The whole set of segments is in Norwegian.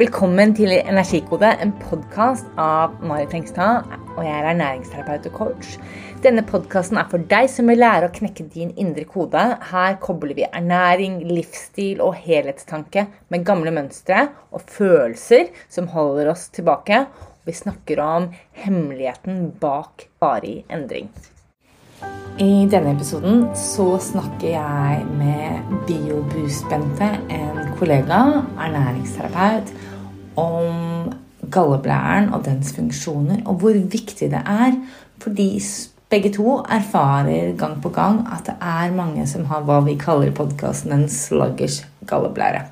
Velkommen til Energikode, en podkast av Mari Hengstad. Og jeg er ernæringsterapeut og coach. Denne podkasten er for deg som vil lære å knekke din indre kode. Her kobler vi ernæring, livsstil og helhetstanke med gamle mønstre og følelser som holder oss tilbake. Vi snakker om hemmeligheten bak varig endring. I denne episoden så snakker jeg med BioBoost-Bente, en kollega, ernæringsterapeut om galleblæren og dens funksjoner, og hvor viktig det er. Fordi begge to erfarer gang på gang at det er mange som har hva vi kaller i podkasten en sluggish galleblære.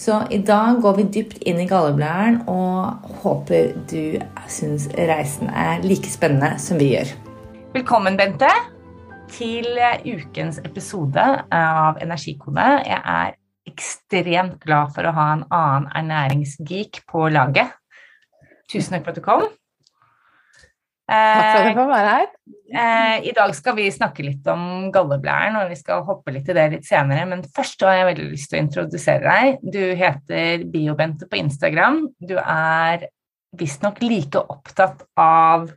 Så i dag går vi dypt inn i galleblæren og håper du syns reisen er like spennende som vi gjør. Velkommen, Bente, til ukens episode av Energikode. Jeg er ekstremt glad for å ha en annen ernæringsgeek på laget. Tusen takk for at du kom. Takk for at jeg får være her. Eh, I dag skal vi snakke litt om galleblæren, og vi skal hoppe litt til det litt senere. Men først har jeg veldig lyst til å introdusere deg. Du heter Biobente på Instagram. Du er visstnok like opptatt av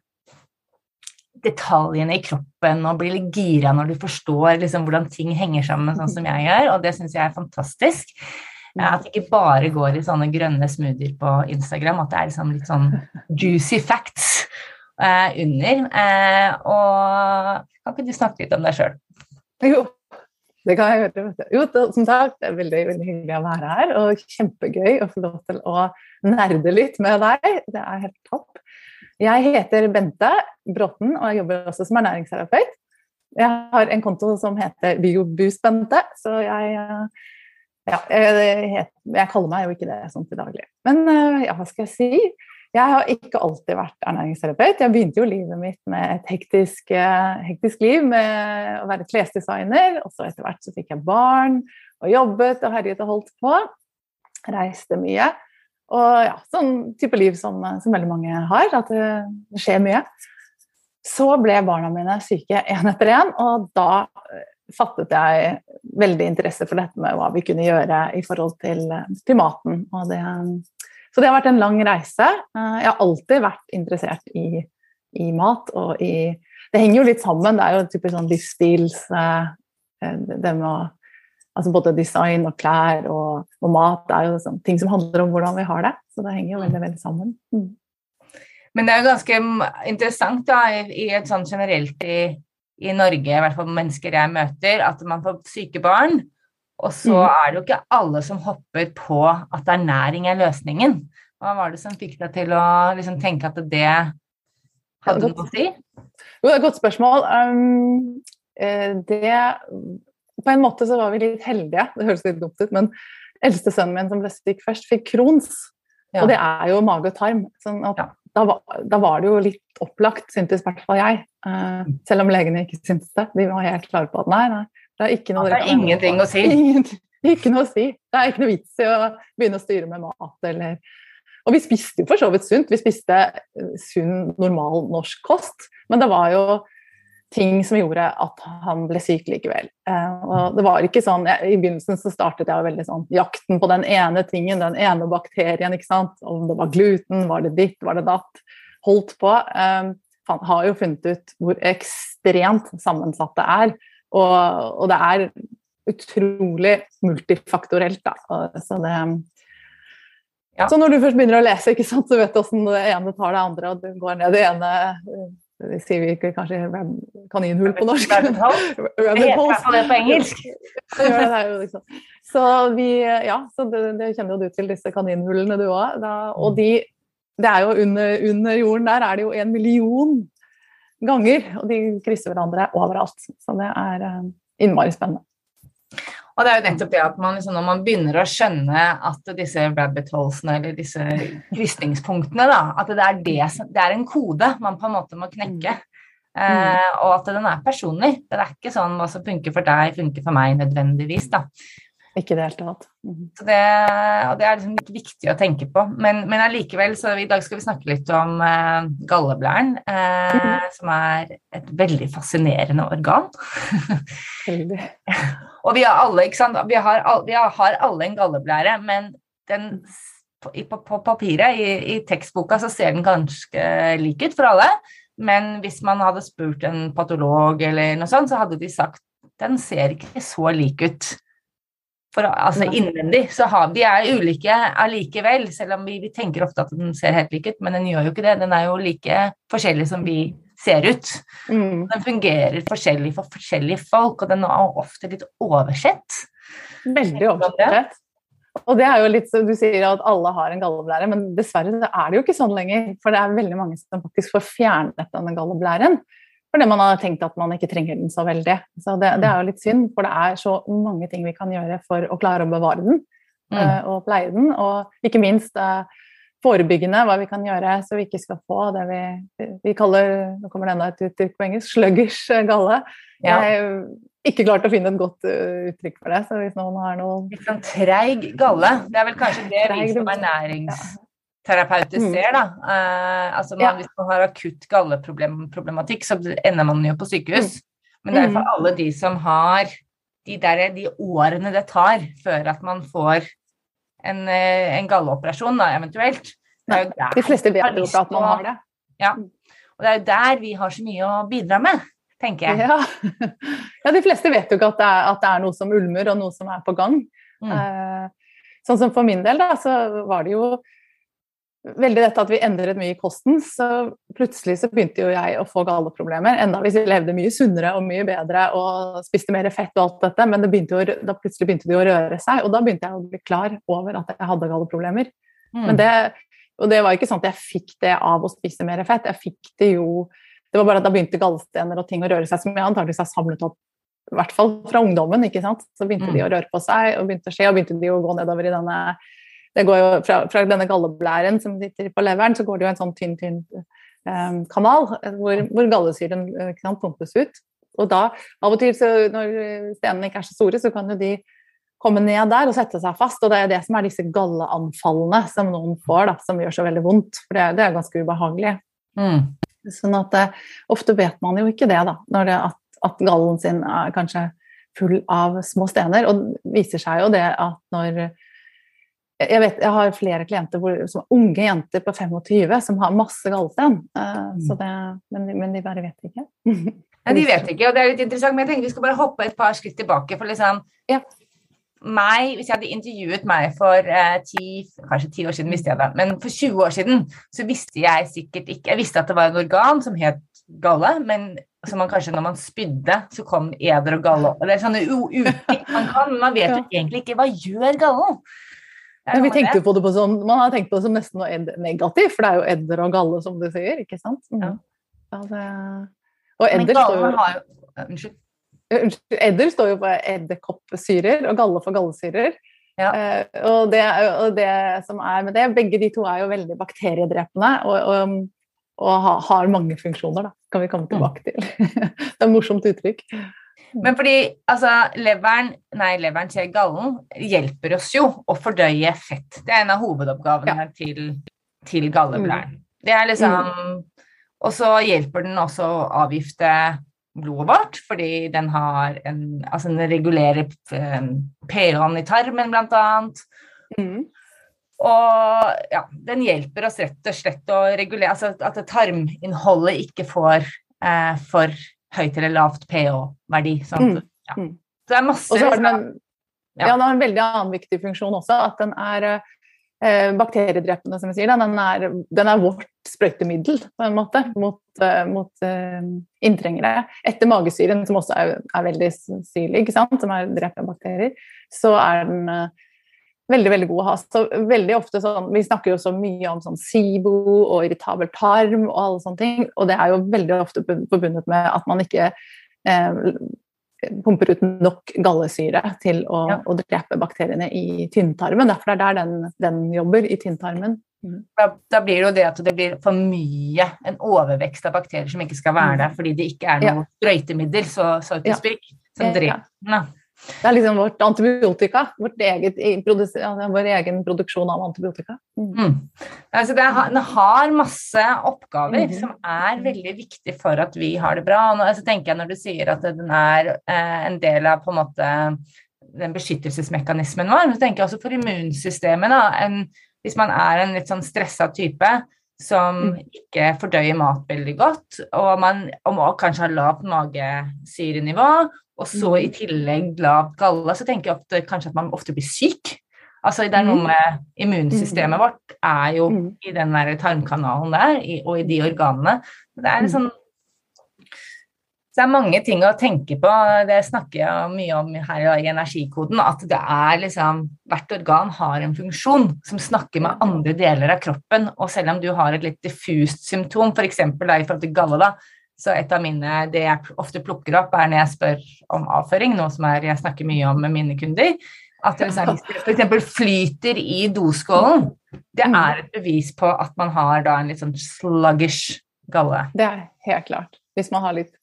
detaljene i kroppen og blir litt gira når du forstår liksom, hvordan ting henger sammen, sånn som jeg gjør, og det syns jeg er fantastisk. At det ikke bare går i sånne grønne smoothier på Instagram, at det er liksom litt sånn juicy facts uh, under. Uh, og kan ikke du snakke litt om deg sjøl? Jo, det kan jeg gjøre. Jo, som sagt, det er veldig, veldig hyggelig å være her, og kjempegøy å få lov til å nerde litt med deg. Det er helt topp. Jeg heter Bente Bråten, og jeg jobber også som ernæringsterapeut. Jeg har en konto som heter BioBoost-Bente, så jeg, ja, jeg, jeg, kaller meg jo ikke det sånn til daglig. Men ja, hva skal jeg si? Jeg har ikke alltid vært ernæringsterapeut. Jeg begynte jo livet mitt med et hektisk, hektisk liv med å være klesdesigner. Og så etter hvert så fikk jeg barn og jobbet og herjet og holdt på. Reiste mye. Og ja, sånn type liv som, som veldig mange har, at det skjer mye. Så ble barna mine syke én etter én, og da fattet jeg veldig interesse for dette med hva vi kunne gjøre i forhold til, til maten. Det, så det har vært en lang reise. Jeg har alltid vært interessert i, i mat og i Det henger jo litt sammen, det er jo typisk sånn livsstils Det med å altså Både design og klær og, og mat er jo sånn, ting som handler om hvordan vi har det. Så det henger jo veldig veldig sammen. Mm. Men det er jo ganske interessant da, i, et sånn generelt i, i, Norge, i hvert fall mennesker jeg møter, at man får syke barn. Og så mm. er det jo ikke alle som hopper på at ernæring er løsningen. Hva var det som fikk deg til å liksom, tenke at det hadde noe å si? Jo, det er et godt spørsmål. Um, det på en måte så var vi litt heldige, det høres litt dumt ut, men eldste sønnen min som ble syk først, fikk Crohns. Ja. Og det er jo mage og tarm. Sånn ja. da, var, da, var, det jo litt opplagt, syntes i hvert fall jeg. Uh, selv om legene ikke syntes det. De var helt klare på at nei, nei, det er ikke noe Det er ingenting å si. Ingenting, ikke noe å si. Det er ikke noe vits i å begynne å styre med mat eller Og vi spiste jo for så vidt sunt. Vi spiste sunn, normal norsk kost. Men det var jo ting som gjorde at han ble syk likevel. Eh, og det var ikke sånn, I begynnelsen så startet jeg veldig sånn jakten på den ene tingen, den ene bakterien. ikke sant? Om det var gluten, var det ditt, var det datt. Holdt på. Eh, han har jo funnet ut hvor ekstremt sammensatt det er. Og, og det er utrolig multifaktorelt. da. Så det... Ja. Så når du først begynner å lese, ikke sant, så vet du hvordan det ene tar det andre, og du går ned det ene sier vi ikke kanskje kaninhull på norsk. Rabbit. Det heter det på engelsk. liksom. Så vi, ja, så det, det, kjenner jo du til, disse kaninhullene du òg. Og de, det er jo under, under, jorden der er det jo en million ganger, og de krysser hverandre overalt. Så det er eh, innmari spennende. Og det er jo nettopp det at man liksom, når man begynner å skjønne at disse rabbit holesene eller disse krysningspunktene, da, at det er, det, det er en kode man på en måte må knekke. Mm. Eh, og at den er personlig. Det er ikke sånn hva som funker for deg, funker for meg nødvendigvis. da. Ikke det hele tatt. Mm. Så det, det er liksom viktig å tenke på. Men, men allikevel, så i dag skal vi snakke litt om eh, galleblæren, eh, mm. som er et veldig fascinerende organ. Veldig. Og vi har alle, ikke sant? Vi har, vi har alle en galleblære, men den på, på, på papiret, i, i, tekstboka, så ser den ganske lik ut for alle. Men hvis man hadde spurt en patolog eller noe sånt, så hadde de sagt den ser ikke så lik ut. For altså innvendig så har De er ulike allikevel, selv om vi, vi, tenker ofte at den ser helt lik ut, men den gjør jo ikke det. Den er jo like forskjellig som vi ser ut. Mm. Den fungerer forskjellig for forskjellige folk, og den er ofte litt oversett. Veldig oversett. Og det er jo litt, Du sier at alle har en galleblære, men dessverre er det jo ikke sånn lenger. For det er veldig mange som faktisk får fjernet denne galleblæren. Fordi man har tenkt at man ikke trenger den så veldig. Så det, det, er jo litt synd, for det er så mange ting vi kan gjøre for å klare å bevare den mm. uh, og pleie den. Og ikke minst uh, forebyggende, hva vi kan gjøre så vi ikke skal få det vi, vi kaller nå kommer det enda et uttrykk på engelsk, sluggers galle. Ja. Jeg har ikke klart å finne et godt uttrykk for det. så hvis noen har noe... Litt sånn treig galle. Det er vel kanskje det vi som er nærings... Ja terapeuter mm. ser. Da. Uh, altså man, ja. Hvis man har akutt galleproblematikk, så ender man jo på sykehus. Mm. Men det er for mm. alle de som har de, der, de årene det tar før at man får en, eh, en galleoperasjon, da, eventuelt. de fleste vet jo ikke at man har det. Ja. Og det er jo der vi har så mye å bidra med, tenker jeg. Ja, ja de fleste vet jo ikke at det, er, at det, er, noe som ulmer, og noe som er på gang. Mm. Uh, sånn som for min del, da, så var det jo veldig dette at vi endret mye i kosten, så plutselig så begynte jo jeg å få galleproblemer. Enda hvis jeg levde mye sunnere og mye bedre og spiste mer fett og alt dette, men det begynte jo, da plutselig begynte de å røre seg, og da begynte jeg å bli klar over at jeg hadde galleproblemer. Mm. Men det, og det var ikke sånn at jeg fikk det av å spise mer fett, jeg fikk det jo Det var bare at da begynte gallestener og ting å røre seg, som jeg antakeligvis har samlet opp i hvert fall fra ungdommen. ikke sant? Så begynte mm. de å røre på seg, og begynte å skje, og begynte de å gå nedover i denne det går jo fra, fra denne galleblæren som sitter på leveren, så går det jo en sånn tynn, tynn um, kanal hvor, hvor gallesyren eh, kan pumpes ut. Og da, av og til, så, når stenene ikke er så store, så kan jo de komme ned der og sette seg fast. Og det er det som er disse galleanfallene som noen får, da, som gjør så veldig vondt. For det, det er ganske ubehagelig. Mm. Sånn at uh, ofte vet man jo ikke det, da, når det, at, at gallen sin er kanskje full av små stener. Og det viser seg jo det at når jeg, vet, jeg har flere klienter hvor, som unge jenter på 25 som har masse gallsten. Uh, men, men, de bare vet ikke. Nei, de vet ikke, og det er litt interessant, men jeg tenker vi skal bare hoppe et par skritt tilbake. for liksom ja. meg, Hvis jeg hadde intervjuet meg for uh, ti, kanskje ti år siden, visste jeg det, men for 20 år siden så visste jeg sikkert ikke Jeg visste at det var en organ som het galle, men som man kanskje når man spydde, så kom eder og galle. Det er sånne uttrykk man kan, men man vet jo egentlig ikke hva gjør gallen. Ja, vi tenkte på det på sånn, Man har tenkt på det som nesten noe negativt, for det er jo edder og galle, som du sier. ikke sant? Mm. Ja. det... Og edder står jo har... Unnskyld. Edder står jo på edderkoppsyrer og galle for gallesyrer. Ja. Uh, og, det, og, det, som er med det, begge de to er jo veldig bakteriedrepende og, og, og har mange funksjoner. da, kan vi komme tilbake til. det er et morsomt uttrykk. Men fordi altså, leveren, nei, leveren til gallen hjelper oss jo å fordøye fett. Det er en av hovedoppgavene ja. til, til galleblæren. Mm. Det er liksom mm. Og så hjelper den også å avgifte blodet vårt, fordi den har en Altså den regulerer um, pH-en i tarmen, blant annet. Mm. Og ja, den hjelper oss rett og slett å regulere Altså at tarminnholdet ikke får eh, for høyt eller lavt pH-verdi. Mm. ja. Mm. Så det er masse har den en, ja. ja, den har en veldig annen viktig funksjon også. At den er eh, bakteriedrepende, som vi sier. Den er, den er, vårt sprøytemiddel på en måte mot, uh, mot uh, inntrengere. Etter magesyren, som også er, er veldig syrlig, som er drepende bakterier, så er den uh, veldig veldig god å ha. Så veldig ofte sånn, Vi snakker jo så mye om sånn SIBO og irritabel tarm og alle sånne ting, og det er jo veldig ofte forbundet med at man ikke eh, pumper ut nok gallesyre til å, ja. å drepe bakteriene i tynntarmen. Derfor er det der den, den jobber, i tynntarmen. Mm. Da, da, blir det jo det at det blir for mye, en overvekst av bakterier som ikke skal være mm. der fordi det ikke er noe sprøytemiddel, så, så til ja. som dreper den. Ja. Det er liksom vårt antibiotika. Vårt eget, vår egen produksjon av antibiotika. Mm. Mm. Altså det, har, det, har masse oppgaver mm. som er veldig viktig for at vi har det bra. Og nå, altså tenker jeg Når du sier at den er eh, en del av på en måte den beskyttelsesmekanismen vår, så tenker jeg også for immunsystemet. Da, en, hvis man er en litt sånn stressa type som Mm. ikke fordøyer mat veldig godt, og man og kanskje har lavt magesyrenivå, og så i Mm. tillegg lav galle, så tenker jeg ofte kanskje at man ofte blir syk. Altså det er noe Mm. med immunsystemet vårt er jo Mm. i den der tarmkanalen der, i, og i de organene. Det er Mm. sånn så det er mange ting å tenke på. Det snakker jeg mye om her i energikoden. At det er liksom Hvert organ har en funksjon som snakker med andre deler av kroppen. Og selv om du har et litt diffust symptom, f.eks. i forhold til galle, da, så et av mine Det jeg ofte plukker opp, er når jeg spør om avføring, noe som er, jeg snakker mye om med mine kunder. At det, f.eks. flyter i doskålen, det er et bevis på at man har da en litt sånn sluggish galle. Det er helt klart. Hvis man har litt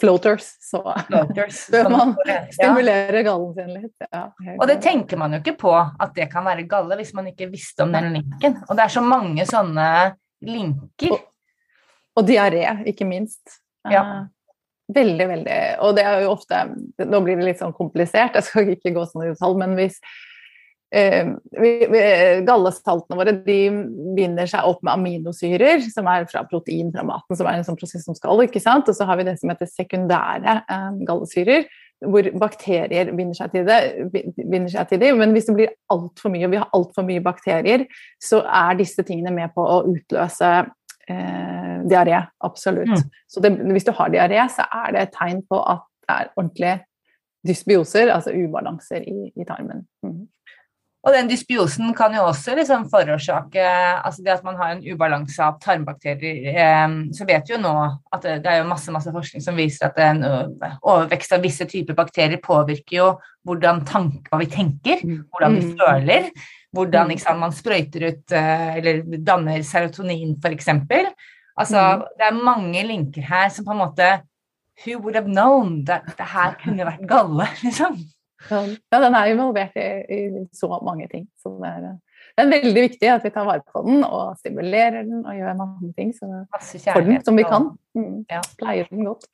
floaters, så Floaters, bør man ja. stimulere gallen sin litt. Ja, Og det tenker man jo ikke på at det kan være galle hvis man ikke visste om den linken. Og det er så mange sånne linker. Og diaré, ikke minst. Ja. Eh, Veldig, veldig. Og det er jo ofte Nå blir det litt sånn komplisert, jeg skal ikke gå sånn i detalj, men hvis eh, vi, vi, Gallesaltene våre de binder seg opp med aminosyrer, som er fra protein fra maten, som er en sånn prosess som skal, ikke sant. Og så har vi det som heter sekundære eh, gallesyrer, hvor bakterier binder seg til det, binder seg til det. Men hvis det blir altfor mye, og vi har altfor mye bakterier, så er disse tingene med på å utløse eh, diaré. Absolutt. Mm. Så det, hvis du har diaré, så er det et tegn på at det er ordentlige dysbioser, altså ubalanser i, i tarmen. Mm. Og den dysbiosen kan jo også liksom forårsake altså det at man har en ubalanse av tarmbakterier. Eh, så vet vi jo nå at det, det er jo masse masse forskning som viser at en overvekst av visse typer bakterier påvirker jo hvordan tank, hva vi tenker, hvordan vi Mm. føler, hvordan Mm. sant, man sprøyter ut eh, eller danner serotonin f.eks. Altså, Mm. det er mange linker her som på en måte Who would have known? Det, det her kunne vært galle, liksom. Ja, den er involvert i, i så mange ting. Så det er, det er veldig viktig at vi tar vare på den og stimulerer den og gjør mange ting så, for den som vi kan. Mm. Ja. Pleier den godt.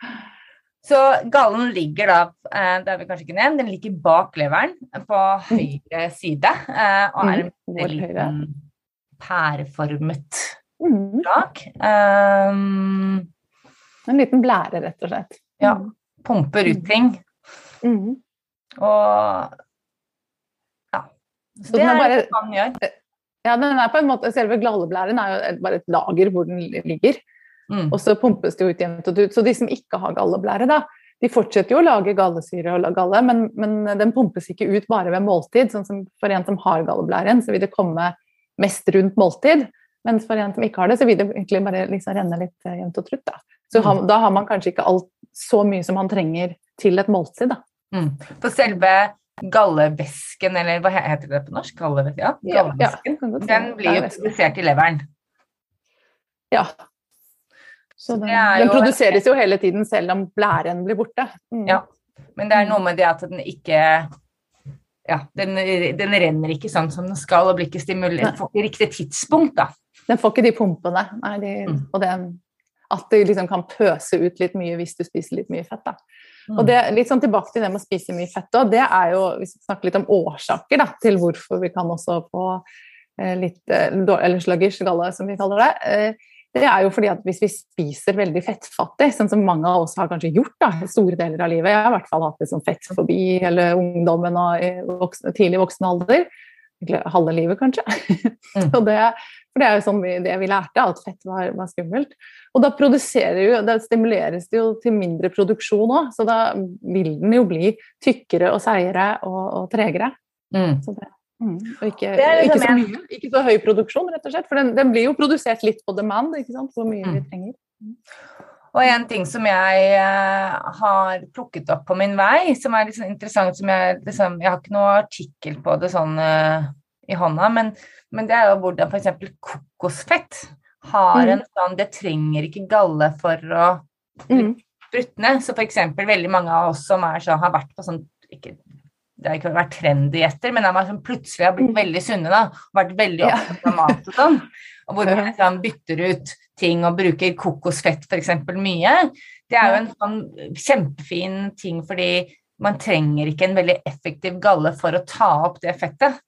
Så gallen ligger da, eh, det har vi kanskje ikke nevnt, den ligger bak leveren på høyre side, eh, og er en Mm. Liten pæreformet Mm. lag. Um, En liten blære, rett og slett. Ja. pumper ut ting, Mm. og ja. Så det er det man gjør. Ja, den er på en måte, Selve galleblæren er jo bare et lager hvor den ligger, Mm. og så pumpes det ut jevnt og ut. Så de som ikke har galleblære, da, de fortsetter jo å lage gallesyre og galle, men, men den pumpes ikke ut bare ved måltid. sånn som For en som har galleblæren, så vil det komme mest rundt måltid. Mens for en som ikke har det, så vil det egentlig bare liksom renne litt eh, jevnt og trutt. Da. Så har, da har man kanskje ikke alt så mye som man trenger til et måltid. Da. Mm. For selve gallevæsken, eller hva heter det på norsk? Gallevæsken? Ja, gallevæsken. Ja, godt Den blir jo er produsert i leveren. Ja. Så den, den produseres jo hele tiden selv om blæren blir borte. Mm. Ja. Men det er noe med det at den ikke Ja, den, den renner ikke sånn som den skal, og blir ikke stimulert den Får ikke riktig tidspunkt, da. Den får ikke de pumpene. Nei, de, Mm. og det, at det liksom kan pøse ut litt mye hvis du spiser litt mye fett. Da. Mm. Og det, litt sånn tilbake til det med å spise mye fett òg. det er jo, Hvis vi snakker litt om årsaker da, til hvorfor vi kan også få eh, litt eh, eller sluggish galle, som vi kaller det, eh, det er jo fordi at hvis vi spiser veldig fettfattig, sånn som mange av oss har kanskje gjort da, store deler av livet Jeg har i hvert fall hatt litt sånn fett forbi hele ungdommen og i voksen, tidlig voksen alder. Halve livet, kanskje. Mm. og det, for det er jo sånn vi, det vi lærte, at fett var, var skummelt. Og da produserer jo, da stimuleres det jo til mindre produksjon òg, så da vil den jo bli tykkere og seigere og, og tregere. Mm. Så det, mm, og ikke, er liksom ikke så mye, ikke så høy produksjon, rett og slett. For den, den blir jo produsert litt på demand, ikke sant, hvor mye vi Mm. trenger. Og en ting som jeg eh, har plukket opp på min vei, som er litt sånn interessant som jeg liksom Jeg har ikke noe artikkel på det sånn uh, i hånda, men, men det er jo hvordan f.eks. kokosfett har Mm. en sånn Det trenger ikke galle for å brutne. sprutne. Så f.eks. veldig mange av oss som er så, har vært på sånn ikke, Det har ikke vært trenddietter, men de har sånn plutselig har blitt Mm. veldig sunne da, og vært veldig opptatt av mat og sånn. Og hvor man Ja. liksom bytter ut ting og bruker kokosfett f.eks. mye. Det er jo en sånn kjempefin ting fordi man trenger ikke en veldig effektiv galle for å ta opp det fettet.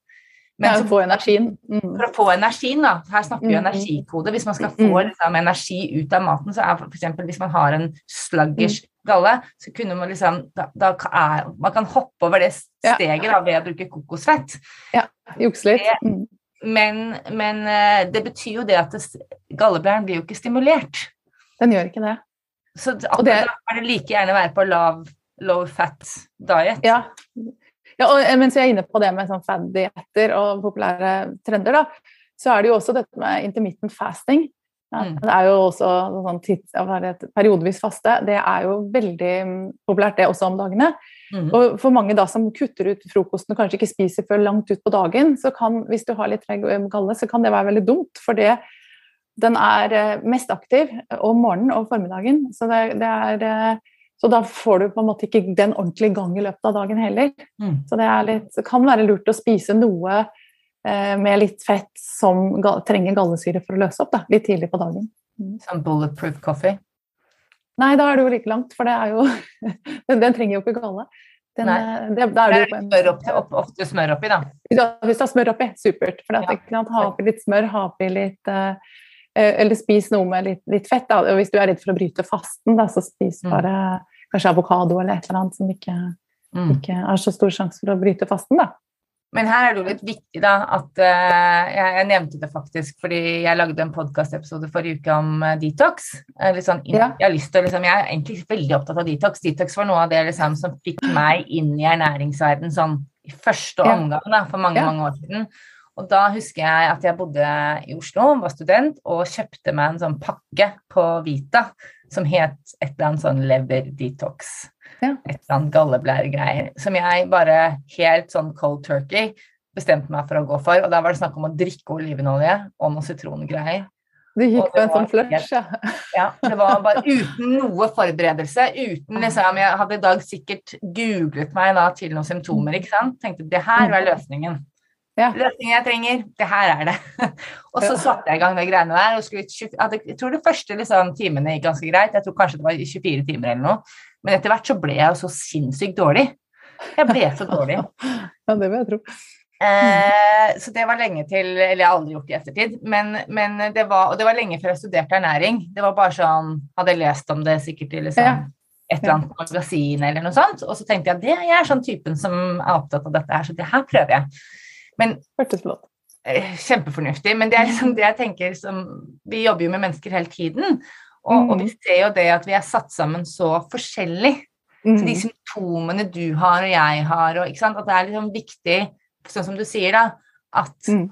Men ja, få energien. Mm. For å få energien, da. Her snakker vi mm. energikode. Hvis man skal få mm. liksom, energi ut av maten, så er f.eks. hvis man har en sluggish mm. Galle, så kunne man liksom da, da er, Man kan hoppe over det steget da, ved å bruke kokosfett. Ja, jukse litt. Mm. Men, men, eh, det betyr jo det at galleblæren blir jo ikke stimulert. Den gjør ikke det. Så akkurat det, da kan det like gjerne være på lav low fat diet. Ja, ja, og eh, mens jeg er inne på det med sånn fad-dietter og populære trender, da, så er det jo også dette med intermittent fasting. Ja, mm. Det er jo også sånn tids, periodevis faste. Det er jo veldig mm, populært, det også om dagene. Mm. Og for mange da som kutter ut frokosten og kanskje ikke spiser før langt ut på dagen, så kan, hvis du har litt treg galle, så kan det være veldig dumt. For det, den er eh, mest aktiv om morgenen og formiddagen. Så det, det er eh, så da får du på en måte ikke den ordentlige gang i løpet av dagen heller. Mm. Så det, litt, kan være lurt å spise noe eh, med litt fett som trenger gallesyre for å løse opp, da, litt tidlig på dagen. Mm. Som bulletproof coffee? Nei, da er det jo like langt, for det er jo Den trenger jo ikke galle. Den, Nei. Eh, det, da er det, det smør opp, opp, ofte smør oppi, da. Hvis du har smør oppi, supert. For at, ja. ha oppi litt smør, ha oppi litt uh, eller spis noe med litt, litt fett. Da. Og hvis du er redd for å bryte fasten, da, så spis mm. bare kanskje avokado eller et eller annet som ikke, mm. ikke har så stor sjanse for å bryte fasten. da. Men her er det jo litt viktig da, at uh, jeg, nevnte det faktisk fordi jeg lagde en podkastepisode forrige uke om uh, detox. Uh, sånn, ja. jeg, til, liksom, jeg, er egentlig veldig opptatt av detox. Detox var noe av det liksom, som fikk meg inn i ernæringsverden sånn i første omgang da, for mange, mange år siden. Og da husker jeg at jeg bodde i Oslo, var student, og kjøpte meg en sånn pakke på Vita som het et eller annet sånn lever detox. Ja. Et eller annet galleblæregreier. Som jeg bare helt sånn cold turkey bestemte meg for å gå for. Og da var det snakk om å drikke olivenolje og noen sitrongreier. Du gikk på en sånn flush, ja. ja. Det var bare uten noe forberedelse. Uten liksom Jeg hadde i dag sikkert googlet meg da til noen symptomer, ikke sant. Tenkte det her var løsningen. Ja. Løsningen jeg trenger, det her er det. og så satte jeg i gang de greiene der. og skulle, Jeg tror de første liksom, timene gikk ganske greit. Jeg tror kanskje det var 24 timer eller noe. Men etter hvert så ble jeg jo så sinnssykt dårlig. Jeg ble så dårlig. ja, det vil jeg tro. Eh, så det var lenge til Eller jeg har aldri gjort det i ettertid. Men, men, det var, og det var lenge før jeg studerte ernæring. Det var bare sånn Hadde lest om det sikkert i liksom, ja. et eller annet magasin eller noe sånt. Og så tenkte jeg at det, jeg er sånn typen som er opptatt av dette her, så det her prøver jeg. Men eh, Kjempefornuftig. Men det er liksom det jeg tenker som Vi jobber jo med mennesker hele tiden. Og, mm. og vi ser jo det at vi er satt sammen så forskjellig. Mm. Så de symptomene du har og jeg har, og, at det er liksom viktig, sånn som du sier, da, at mm.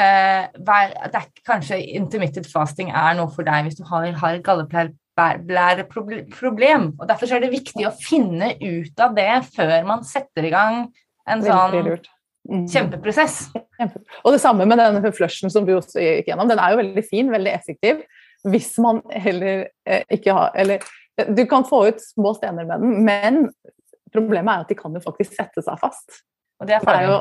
uh, det er kanskje intermittent fasting er noe for deg hvis du har, har et galleblæreproblem. Og derfor er det viktig å finne ut av det før man setter i gang en sånn Mm. Kjempeprosess. Kjempe. Og det samme med den flushen som du også gikk gjennom. Den er jo veldig fin, veldig effektiv. Hvis man heller eh, ikke har Eller du kan få ut små stener med den, men problemet er at de kan jo faktisk sette seg fast. Og det er farlig.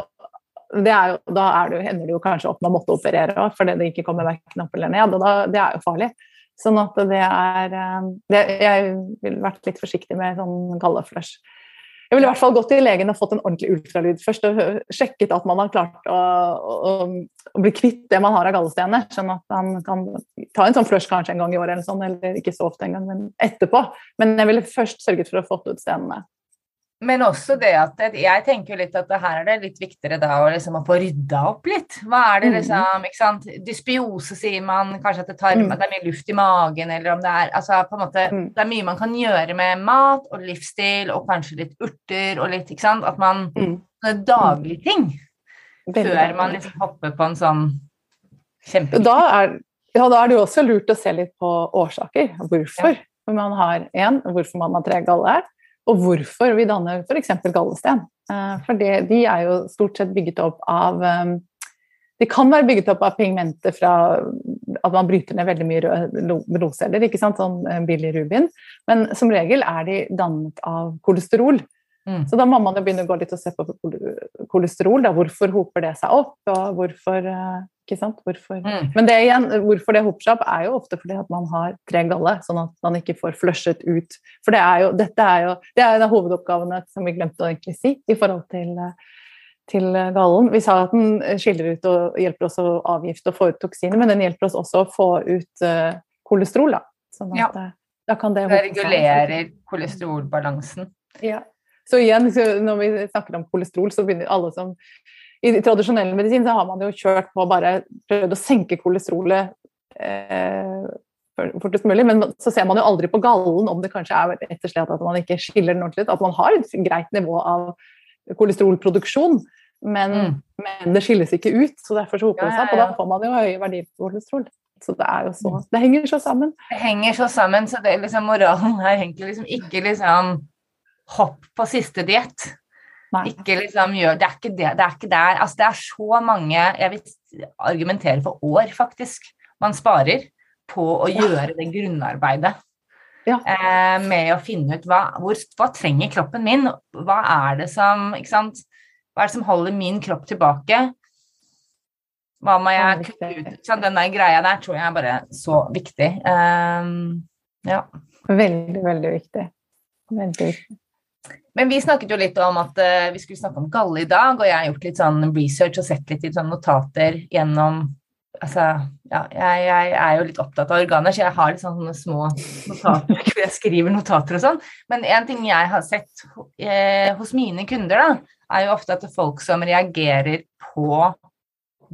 Det er jo, da er det, ender det jo kanskje opp å måtte operere òg, fordi det ikke kommer verken opp eller ned. og da, Det er jo farlig. Sånn at det er eh, det, Jeg ville vært litt forsiktig med sånn galleflush. Jeg ville i hvert fall gått til legen og fått en ordentlig ultralyd først og sjekket at man har klart å, å, å bli kvitt det man har av gallestener, sånn at man kan ta en sånn flush kanskje en gang i året eller sånn, eller ikke så ofte en gang, men etterpå. Men jeg ville først sørget for å få ut stenene. Men også det at jeg tenker litt at her er det litt viktigere da å, liksom, å få rydda opp litt. Hva er det mm. liksom ikke sant? Dysbiose sier man, kanskje at det, tar, mm. at det er mye luft i magen, eller om det er altså på en måte, mm. Det er mye man kan gjøre med mat og livsstil og kanskje litt urter og litt ikke sant? At man mm. Daglige ting. Før man liksom hopper på en sånn kjempeviktig da er, ja, da er det jo også lurt å se litt på årsaker. Hvorfor ja. man har én, hvorfor man har tre galler og hvorfor vi danner f.eks. gallesten. Eh, for det, de er jo stort sett bygget opp av eh, De kan være bygget opp av pigmenter fra at man bryter ned veldig mye blodceller, ikke sant? sånn billig bilirubin. Men som regel er de dannet av kolesterol. Mm. Så da må man jo begynne å gå litt og se på kolesterol. Da. Hvorfor hoper det seg opp? og hvorfor ikke sant? Hvorfor? Mm. Men det igjen, hvorfor det hoper seg opp, er jo ofte fordi at man har treg galle, sånn at man ikke får flushet ut. For det er jo, dette er jo det er en av hovedoppgavene som vi glemte å egentlig si i forhold til, til gallen. Vi sa at den skiller ut og hjelper oss å avgifte og få ut toksiner, men den hjelper oss også å få ut uh, kolesterol. Da. Sånn at, ja. da kan det, det regulerer kolesterolbalansen. Ja. Så igjen, så når vi snakker om kolesterol, så begynner alle som I tradisjonell medisin så har man jo kjørt på bare prøvd å senke kolesterolet eh, fortest mulig, men så ser man jo aldri på gallen om det kanskje er rett og slett at man ikke skiller den ordentlig At man har et greit nivå av kolesterolproduksjon, men, mm. men det skilles ikke ut. Så derfor så hoper det seg opp, og da får man jo høye verdier på kolesterol. Så det er jo så Det henger så sammen. Det henger så sammen, så det liksom moralen er egentlig liksom ikke liksom hopp på siste diett. Ikke liksom gjør Det er ikke det. Det er ikke der. Altså, det er så mange Jeg vil argumentere for år, faktisk. Man sparer på å ja. gjøre det grunnarbeidet. Ja. Eh, med å finne ut hva, hvor, hva trenger kroppen min? Hva er det som? Hva er det som holder min kropp tilbake? Hva må jeg kutte ut? Den der greia der tror jeg er bare så viktig. Um, ja. Veldig, veldig viktig. Veldig viktig. Men vi snakket jo litt om at uh, vi skulle snakke om galle i dag, og jeg har gjort litt sånn research og sett litt i sånn notater gjennom Altså, ja, jeg, jeg, er jo litt opptatt av organer, så jeg har litt sånne små notater hvor jeg skriver notater og sånn. Men en ting jeg har sett eh, hos mine kunder, da, er jo ofte at det er folk som reagerer på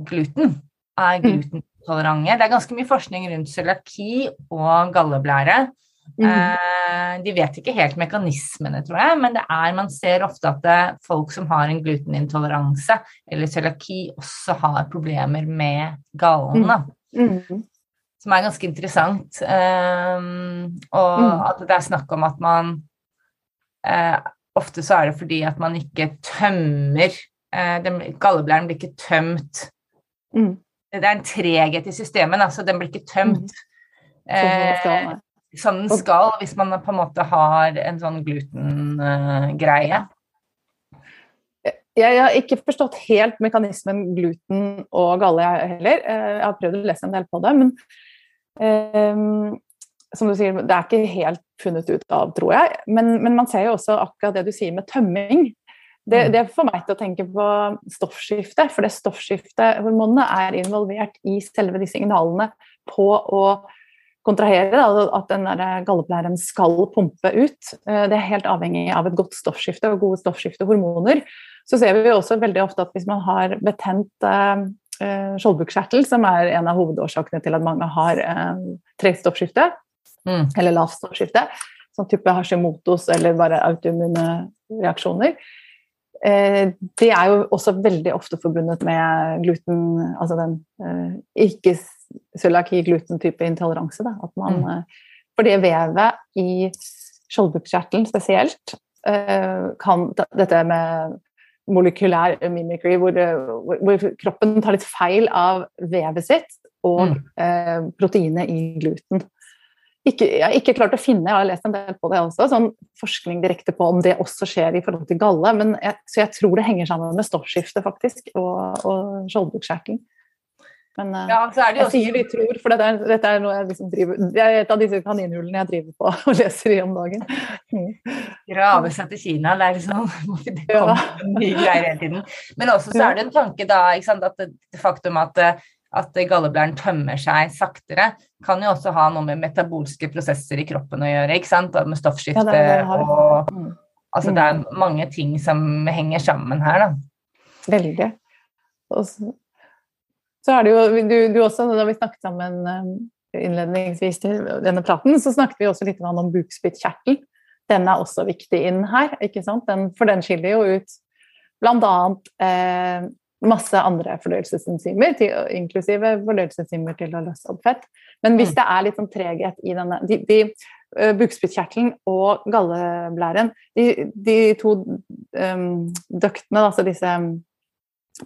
gluten, er mm. glutentolerante. Det er ganske mye forskning rundt cøliaki og galleblære. Mm. Eh, de vet ikke helt mekanismene, tror jeg, men det er, man ser ofte at det, folk som har en glutenintoleranse eller cøliaki, også har problemer med gallen. Mm. mm. Som er ganske interessant. Um, og mm. at det er snakk om at man uh, Ofte så er det fordi at man ikke tømmer Galleblæren blir ikke tømt. Mm. Det er en treghet i systemet, altså den blir ikke tømt. Uh, som den skal hvis man på en måte har en sånn glutengreie? Jeg har ikke forstått helt mekanismen gluten og galle, heller. Eh, jeg har prøvd å lese en del på det, men um, som du sier, det er ikke helt funnet ut av, tror jeg. Men, men man ser jo også akkurat det du sier med tømming. Det, mm. det får meg til å tenke på stoffskifte, for det stoffskiftehormonene er involvert i selve de signalene på å kontrahere, da, at den galleplæren skal pumpe ut. Eh, det er helt avhengig av et godt stoffskifte og gode stoffskiftehormoner. Så ser vi også veldig ofte at hvis man har betent eh, eh som er en av hovedårsakene til at mange har eh, tregt stoffskifte, mm. eller lavt stoffskifte, sånn type Hashimotos eller bare autoimmune reaksjoner, eh, det er jo også veldig ofte forbundet med gluten, altså den eh, ikke cøliaki, gluten-type intoleranse. Da. At man, mm. Eh, for det vevet i skjoldbruskkjertelen spesielt eh, kan dette med molekylær mimicry, hvor, hvor, hvor, kroppen tar litt feil av vevet sitt og mm. eh, proteinet i gluten. Ikke, jeg har ikke klart å finne, jeg har lest en del på det også, sånn forskning direkte på om det også skjer i forhold til galle. Men jeg, så jeg tror det henger sammen med stoffskiftet faktisk, og, og skjoldbruskkjertelen. Men uh, ja, jeg også... sier de tror, for dette er, dette er, noe jeg liksom driver Det er et av disse kaninhullene jeg driver på og leser i om dagen. Mm. Grave seg til Kina, det er liksom Det kommer ja. nye greier hele tiden. Men også så er det en tanke da, sant, at det faktum at, at galleblæren tømmer seg saktere, kan jo også ha noe med metabolske prosesser i kroppen å gjøre, ikke sant? med stoffskifte ja, det det og mm. Altså det er mm. mange ting som henger sammen her, da. Veldig. Og så er det jo, du, du også, Da vi snakket sammen um, innledningsvis til denne praten, så snakket vi også litt om bukspyttkjertelen. Den er også viktig inn her, ikke sant? Den, for den skiller jo ut bl.a. Eh, masse andre fordøyelsesenzymer, inklusive fordøyelsesenzymer til å løse opp fett. Men hvis mm. det er litt sånn treghet i denne de, de, uh, Bukspyttkjertelen og galleblæren, de, de to um, døktene, altså disse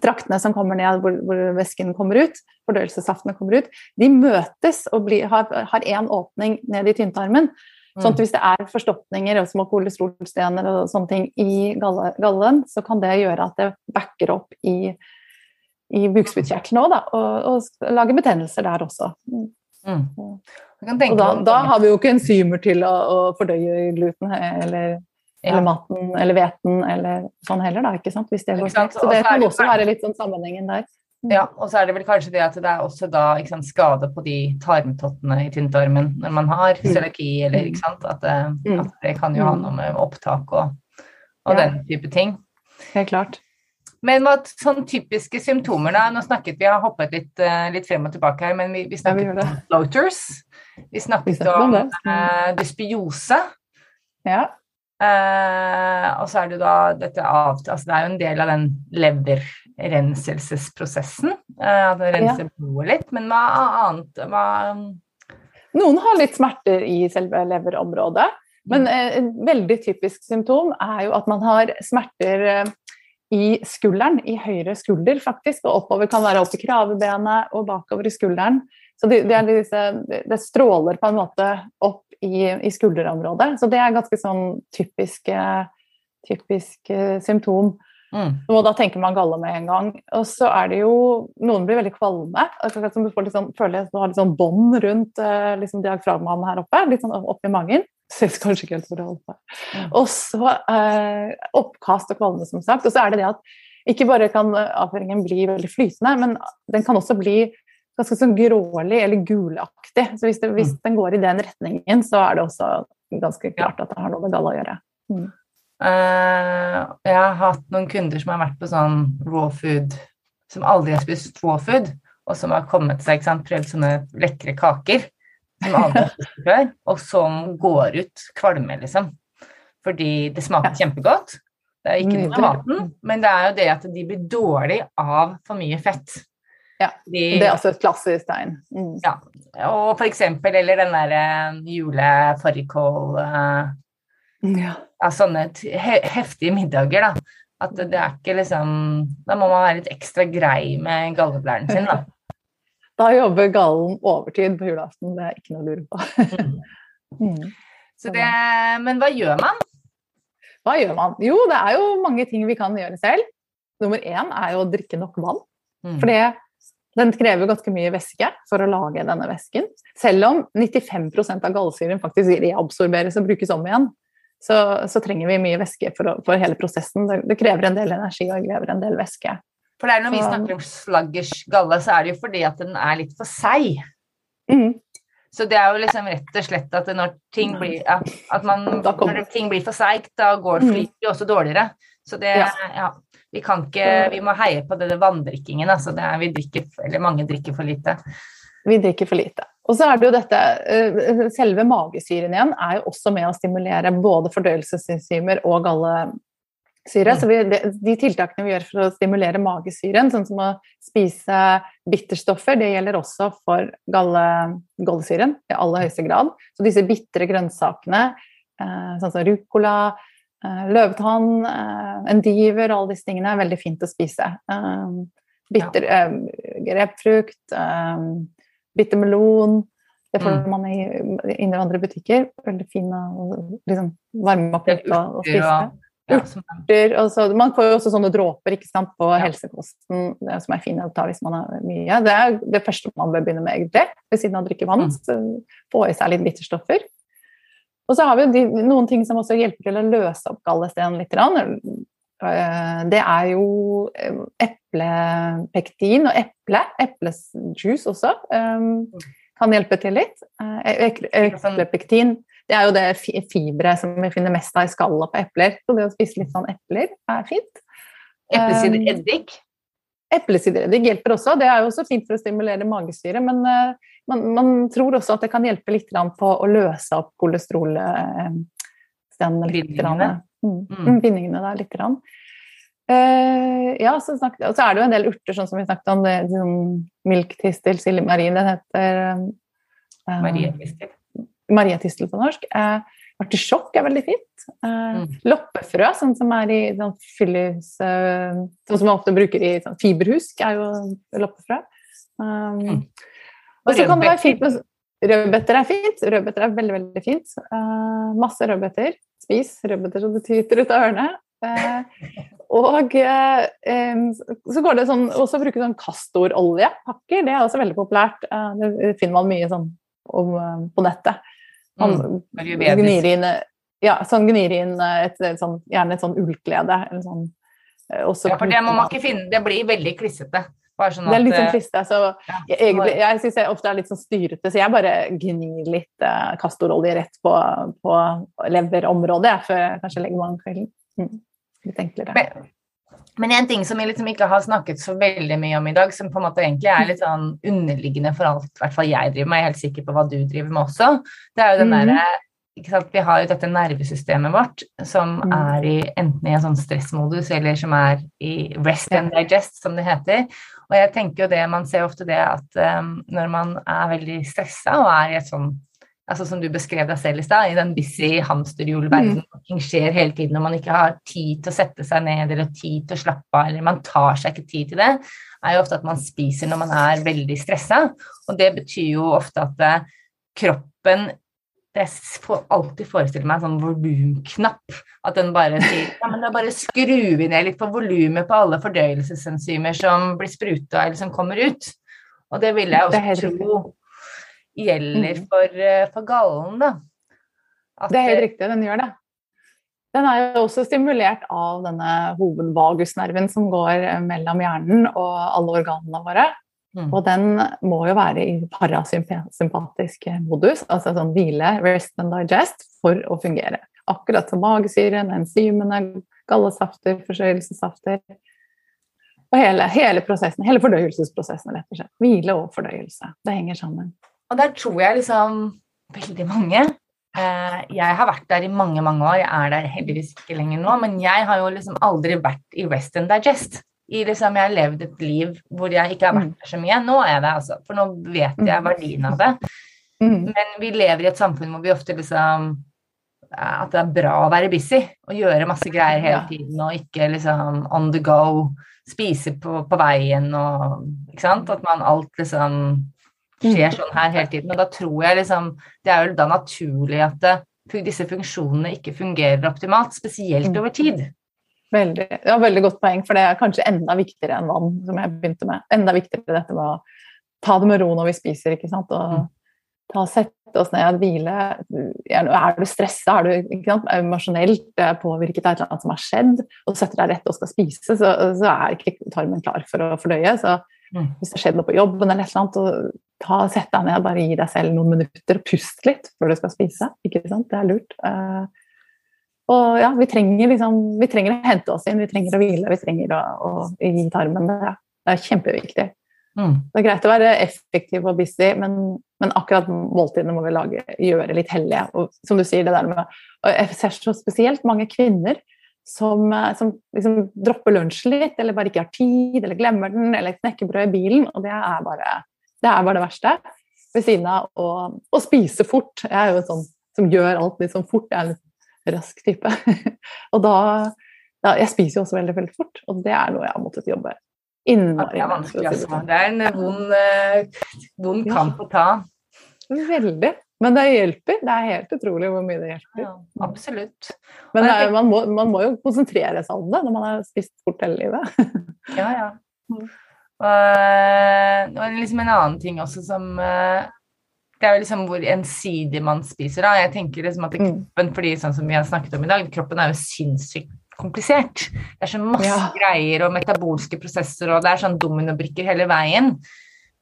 traktene som kommer ned hvor, hvor væsken kommer ut, fordøyelsessaftene kommer ut, de møtes og blir, har én åpning ned i tynntarmen. Sånn at mm. hvis det er forstoppninger og små kolesterolstener og sånne ting i gallen, så kan det gjøre at det backer opp i, i bukspyttkjertelen òg, og, og lager betennelser der også. Mm. mm. Og da, da, har vi jo ikke enzymer til å, å fordøye gluten eller eller maten eller hveten eller sånn heller, da, ikke sant? Hvis det går sant? Så det kan det- også være litt sånn sammenhengen der. Ja, og så er det vel kanskje det at det er også da sant, skade på de tarmtottene i tynntarmen når man har Mm. eller ikke sant, at det, Mm. at det kan jo ha Mm. noe med opptak og, og Ja. den type ting. Helt klart. Men hva sånn typiske symptomer da? Nå snakket vi, har hoppet litt, eh, litt frem og tilbake her, men vi, vi Ja, vi snakket om floaters. Vi snakket, Vi snakket om om. Mm. eh, dysbiose. Ja. Eh, og så er det jo da dette av, altså det er jo en del av den leverrenselsesprosessen. Eh, at det renser blodet litt. Men hva annet hva, Noen har litt smerter i selve leverområdet, men et veldig typisk symptom er jo at man har smerter i skulderen, i høyre skulder faktisk, og oppover kan være opp i kravebenet og bakover i skulderen. Så det, det, er disse, det stråler på en måte opp i, i skulderområdet. Så det er ganske sånn typisk, eh, typisk eh, symptom. mm, Og da tenker man galle med en gang. Og så er det jo Noen blir veldig kvalme. Akkurat som du får litt sånn, føler at du har litt sånn bånd rundt eh, liksom diafragmaen her oppe. Litt sånn oppi magen. Syns kanskje ikke helt hvor det holder på. Mm. Og så eh, oppkast og kvalme, som sagt. Og så er det det at ikke bare kan avføringen bli veldig flytende, men den kan også bli ganske sånn grålig eller gulaktig. Så hvis, det, hvis Mm. den går i den retningen, så er det også ganske klart at det har noe med galla å gjøre. Eh, jeg har hatt noen kunder som har vært på sånn raw food, som aldri har spist raw food, og som har kommet seg, ikke sant, prøvd sånne lekre kaker som aldri har spist før, og som går ut kvalme, liksom. Fordi det smaker kjempegodt. Det er ikke noe av maten, men det er jo det at de blir dårlig av for mye fett. Ja, De, Det er også et klassisk tegn. Mm. ja, og for eksempel, eller den derre julefårikål uh, Ja. ja, sånne he heftige middager, da. At det, det er ikke liksom Da må man være litt ekstra grei med galleblæren sin, da. Da jobber gallen overtid på julaften, det er ikke noe å lure på. Mm. Så det, men hva gjør man? Hva gjør man? Jo, det er jo mange ting vi kan gjøre selv. Nummer én er jo å drikke nok vann. Mm. For den krever ganske mye væske for å lage denne væsken. Selv om 95% av gallsyren faktisk reabsorberes og brukes om igjen, så, så trenger vi mye væske for, å, for hele prosessen. Det, det krever en del energi og det krever en del væske. For det er når vi snakker om slaggers galle, så er det jo fordi at den er litt for seig. Mm. Så det er jo liksom rett og slett at når ting blir at man, Når ting blir for seigt, da går Mm. flyter jo også dårligere. Så det Ja. ja. Vi kan ikke Vi må heie på det, det vanndrikkingen. Altså det er, vi drikker, eller mange drikker for lite. Vi drikker for lite. Og så er det jo dette eh, Selve magesyren igjen er jo også med å stimulere både fordøyelsesenzymer og gallesyre. Mm. Så vi, de, tiltakene vi gjør for å stimulere magesyren, sånn som å spise bitterstoffer, det gjelder også for galle, gallesyren i aller høyeste grad. Så disse bitre grønnsakene, eh, sånn som ruccola, eh, løvetann, eh, endiver, alle disse tingene er veldig fint å spise. Eh, bitter, ja. grepfrukt, eh, bitter melon. Det får Mm. man i, i andre butikker. Veldig fin å liksom, varme opp litt og, og spise. ja, Urter, så- man får jo også sånne dråper ikke sant, på Ja. helsekosten det som er fine å ta hvis man har mye. Det er det første man bør begynne med, egentlig. Ved siden av å drikke vann. Mm. Så få i seg litt bitterstoffer. Og så har vi de, noen ting som også hjelper til å løse opp gallesteinen litt. Eh, Det er jo eh, eplepektin og eple. Eplesjuice også eh, kan hjelpe til litt. Eh, Eplepektin det er jo det fi- fiberet som vi finner mest av i skallet på epler. Så det å spise litt sånn epler er fint. Eplesidereddik. Eplesidereddik hjelper også. Det er jo også fint for å stimulere magesyre, men man, man tror også at det kan hjelpe litt på å løse opp kolesterolstenene. Bindingene. Mm. Mm. Mm, Bindingene der litt. Grann. Eh, ja, så, snakket, og så er det jo en del urter, sånn som vi snakket om. Det, sånn milktistel, silmarin, den heter uh, Marietistel. Marietistel på norsk. Uh, Artisjokk er veldig fint. Uh, Mm. Loppefrø, sånn som er i sånn fyllehus eh, Sånn som man ofte bruker i sånn fiberhusk, er jo loppefrø. Um, Mm. Og så kan det være fint med Rødbeter er fint. Rødbeter er veldig, veldig fint. Uh, masse rødbeter. Spis rødbeter så det tyter ut av ørene. Uh, og uh, um, så går det sånn også å bruke sånn kastoroljepakker. Det er også veldig populært. Det finner man mye sånn om, på nettet. Man Mm. Gnir inn ja, sånn gnir inn et, et sånn, gjerne et sånn ullklede. Sånn, ja, for det må man ikke finne. Det blir veldig klissete. Sånn det er litt sånn trist. Altså, ja, jeg, jeg, jeg syns jeg ofte er litt sånn styrete, så jeg bare gnir litt uh, kastorolje rett på, på leverområdet før jeg kanskje legger meg om kvelden. Mm. Litt enklere. Men, men en ting som vi liksom ikke har snakket så veldig mye om i dag, som på en måte egentlig er litt sånn underliggende for alt i hvert fall jeg driver med, jeg er helt sikker på hva du driver med også, det er jo den mm. derre vi har jo dette nervesystemet vårt som mm. er i, enten i en sånn stressmodus eller som er i rest and digest, som det heter. Og jeg tenker jo det, Man ser ofte det at um, når man er veldig stressa og er i et sånn altså Som du beskrev deg selv i stad, i den busy hamsterhjulverdenen mm. ting skjer hele tiden, og man ikke har tid til å sette seg ned eller tid til å slappe av, eller man tar seg ikke tid til det, er jo ofte at man spiser når man er veldig stressa. Og det betyr jo ofte at uh, kroppen jeg får alltid forestille meg en sånn volumknapp. At den bare sier ja, men da bare skrur vi ned litt på volumet på alle fordøyelsesenzymer som blir spruta eller som kommer ut. Og det vil jeg også tro gjelder mm. for, eh, for gallen, da. At det er helt riktig, den gjør det. Den er jo også stimulert av denne hovedvagusnerven som går mellom hjernen og alle organene våre. Mm. Og den må jo være i parasympatisk modus, altså sånn hvile, rest and digest, for å fungere. Akkurat som magesyren, enzymene, gallesafter, forstørrelsessafter. Og hele, hele, prosessen, hele fordøyelsesprosessen, rett og slett. Hvile og fordøyelse. Det henger sammen. Og der tror jeg liksom veldig mange eh, Jeg har vært der i mange, mange år. Jeg er der heldigvis ikke lenger nå, men jeg har jo liksom aldri vært i rest and digest i liksom, Jeg har levd et liv hvor jeg ikke har vært mm. der så mye. Nå er jeg det, altså. For nå vet jeg mm. verdien av det. Mm. Men vi lever i et samfunn hvor vi ofte liksom At det er bra å være busy og gjøre masse greier hele tiden og ikke liksom on the go. Spise på, på veien og Ikke sant? At man alt liksom skjer sånn her hele tiden. Og da tror jeg liksom Det er jo da naturlig at det, disse funksjonene ikke fungerer optimalt, spesielt over tid. Veldig, ja, veldig godt poeng, for det er kanskje enda viktigere enn vann, som jeg begynte med. Enda viktigere dette med å ta det med ro når vi spiser, ikke sant. Og mm. ta, sette oss ned, hvile. Er du stressa, er du ikke sant? emosjonelt påvirket av et eller annet som har skjedd, og setter deg rett og skal spise, så, så er ikke tarmen klar for å fordøye. Så mm. hvis det har skjedd noe på jobben eller et eller annet, og ta, sett deg ned, bare gi deg selv noen minutter, og pust litt før du skal spise. ikke sant? Det er lurt. Og ja, vi trenger, liksom, vi trenger, å hente oss inn, vi trenger å hvile, vi trenger å, å gi tarmen det. Det er kjempeviktig. Mm. Det er greit å være effektiv og busy, men, men akkurat måltidene må vi lage, gjøre litt hellige. Og som du sier, det der med og Jeg ser så spesielt mange kvinner som, som liksom dropper lunsjen litt, eller bare ikke har tid, eller glemmer den, eller knekkebrød i bilen. Og det er bare det, er bare det verste. Ved siden av å, å spise fort. Jeg er jo sånn som gjør alt litt sånn fort. Jeg er litt rask type. og da ja, Jeg spiser jo også veldig, veldig fort, og det er noe jeg har måttet jobbe innmari ja, Det er altså. Det er en vond, uh, vond kamp å ta. Veldig. Men det hjelper. Det er helt utrolig hvor mye det hjelper. Ja, absolutt. Men er, man, må, man, må, jo konsentrere seg om det når man har spist fort hele livet. ja, ja. Og, og liksom en annen ting også som det er jo liksom hvor ensidig man spiser. da. Jeg tenker liksom at mm. kroppen, fordi sånn som vi har snakket om i dag, kroppen er jo sinnssykt komplisert. Det er så masse ja. greier og metabolske prosesser, og det er sånn dominobrikker hele veien.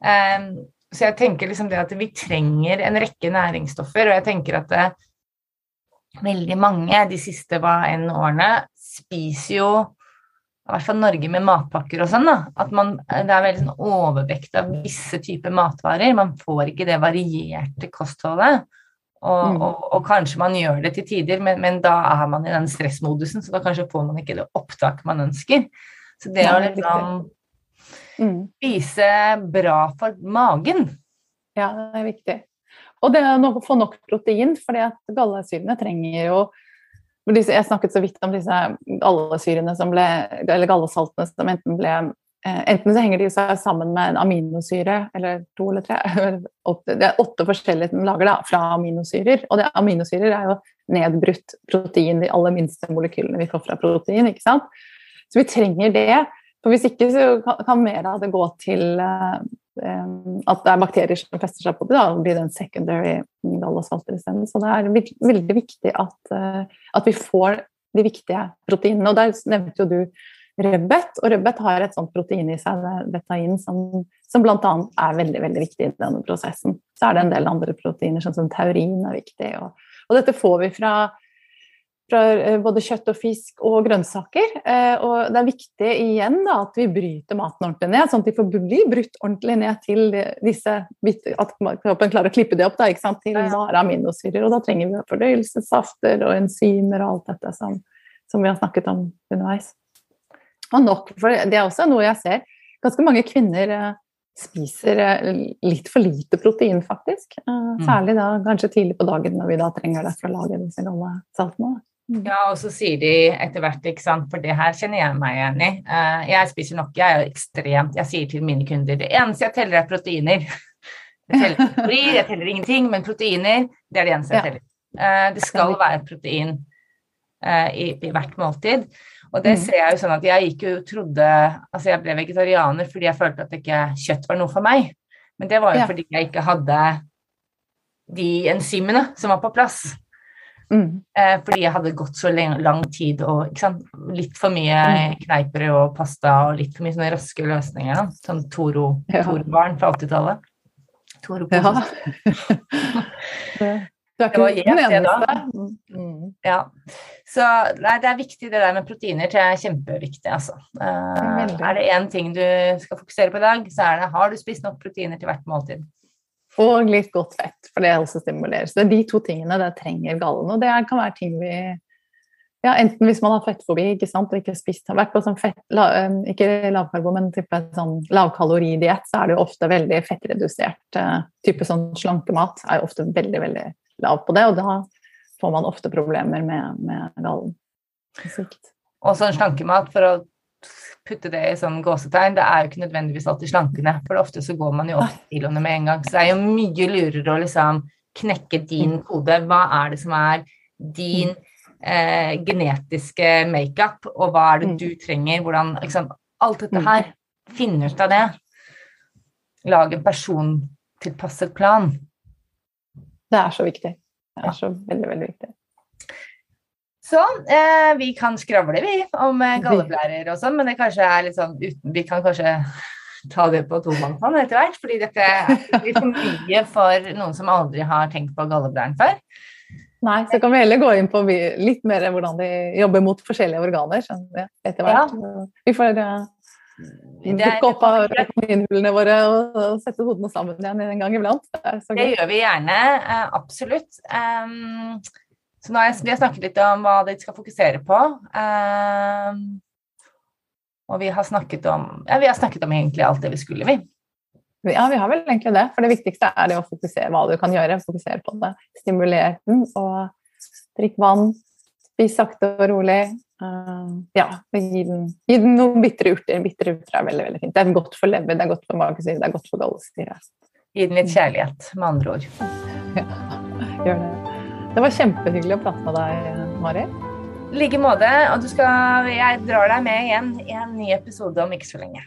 Um, så jeg tenker liksom det at vi trenger en rekke næringsstoffer, og jeg tenker at det, veldig mange de siste hva enn årene spiser jo i hvert fall Norge med matpakker og sånn, da. At man, det er veldig sånn overvekt av visse typer matvarer. Man får ikke det varierte kostholdet. Og, mm. og, og, kanskje man gjør det til tider, men, men, da er man i den stressmodusen, så da kanskje får man ikke det opptaket man ønsker. Så det å liksom mm. spise bra for magen Ja, det er viktig. Og det å få nok protein, fordi at gallesyrene trenger jo jeg snakket så vidt om disse gallesyrene som ble, eller gallesaltene som enten ble eh, Enten så henger de seg sammen med en aminosyre, eller to eller tre Det er åtte forskjellige de lager da, fra aminosyrer. Og det, aminosyrer er jo nedbrutt protein, de aller minste molekylene vi får fra protein. ikke sant? Så vi trenger det. For hvis ikke så kan mer av det gå til uh, at det er bakterier som fester seg på det, da blir det en secondary gallesalter isteden. Så det er veldig viktig at, at, vi får de viktige proteinene. Og der nevnte jo du rødbet, og rødbet har et sånt protein i seg, betain, som, som bl.a. er veldig veldig viktig i denne prosessen. Så er det en del andre proteiner, sånn som taurin er viktig. Og, og dette får vi fra fra eh, både kjøtt og fisk og grønnsaker. Eh, og det er viktig igjen da, at vi bryter maten ordentlig ned, sånn at de får bli brutt ordentlig ned til disse At kroppen klarer å klippe det opp da, til bare aminosyrer. Og da trenger vi fordøyelsessafter og enzymer og alt dette som, som vi har snakket om underveis. Og nok, for det er også noe jeg ser. Ganske mange kvinner eh, spiser litt for lite protein, faktisk. Mm. Særlig da kanskje tidlig på dagen når vi da trenger det for å lage disse saltene. Mm. Ja, og så sier de etter hvert, ikke sant, for det her kjenner jeg meg igjen i. Uh, jeg spiser nok, jeg er jo ekstremt Jeg sier til mine kunder det eneste jeg teller, er proteiner. Jeg teller kalorier, jeg teller ingenting, men proteiner, det er det eneste jeg teller. Uh, det skal være protein uh, i, i, hvert måltid. Og det mm. ser jeg jo sånn at jeg gikk jo trodde Altså, jeg ble vegetarianer fordi jeg følte at ikke kjøtt var noe for meg. Men det var jo fordi jeg ikke hadde de enzymene som var på plass. Mm. Eh, fordi jeg hadde gått så lang, lang tid og litt for mye mm. kneiper og pasta og litt for mye sånne raske løsninger. Da. Sånn Toro-barn ja. fra 80-tallet. Toro ja. Du er ikke den eneste. Mm. Ja. Så nei, det er viktig det der med proteiner. Det er kjempeviktig, altså. Uh, er det én ting du skal fokusere på i dag, så er det har du spist nok proteiner til hvert måltid. Og litt godt fett, for det også. Så det er de to tingene det trenger gallen. Og det kan være ting vi ja, Enten hvis man har fettfobi ikke sant, og ikke spist, har vært på sånn fett, la, ikke lavkarbo, men type sånn lavkaloridiett, så er det jo ofte veldig fettredusert uh, type sånn slankemat. Er jo ofte veldig, veldig lav på det, og da får man ofte problemer med, med gallen. Og sånn slankemat, for å putte det i sånn gåsetegn, det er jo ikke nødvendigvis alltid slankende. For ofte så går man jo opp kiloene med en gang. Så det er jo mye lurere å liksom knekke din mm. kode. Hva er det som er din eh, genetiske makeup, og hva er det mm. du trenger? Hvordan liksom, Alt dette mm. her. Finne ut av det. Lage en persontilpasset plan. Det er så viktig. Det er så veldig, veldig viktig. Så eh, vi kan skravle, vi, om eh, galleblærer og sånn, men det kanskje er litt sånn uten Vi kan kanskje ta det på tomannshånd etter hvert, fordi dette blir for mye for noen som aldri har tenkt på galleblæren før. Nei, så kan vi heller gå inn på litt mer hvordan de jobber mot forskjellige organer etter hvert. Ja. Vi får uh, dukke opp av kaninhullene våre og, og, sette hodene sammen igjen en gang iblant. Det, det gjør vi gjerne. Uh, absolutt. Um, så nå har jeg, vi snakket litt om hva de skal fokusere på. Um, og vi har snakket om ja, vi har snakket om egentlig alt det vi skulle, vi. Ja, vi har vel egentlig det. For det viktigste er det å fokusere hva du kan gjøre. Fokusere på det. Stimulere den og drikk vann. Spis sakte og rolig. Uh, ja, gi den, gi den, noen bitre urter. Bitre urter er veldig veldig fint. Det er godt for lever, det er godt for magesyre, det er godt for gallesyre. Gi den litt kjærlighet, med andre ord. Ja, gjør det. Det var kjempehyggelig å prate med deg, Mari. I like måte. Og skal, jeg drar deg med igjen i en ny episode om ikke så lenge.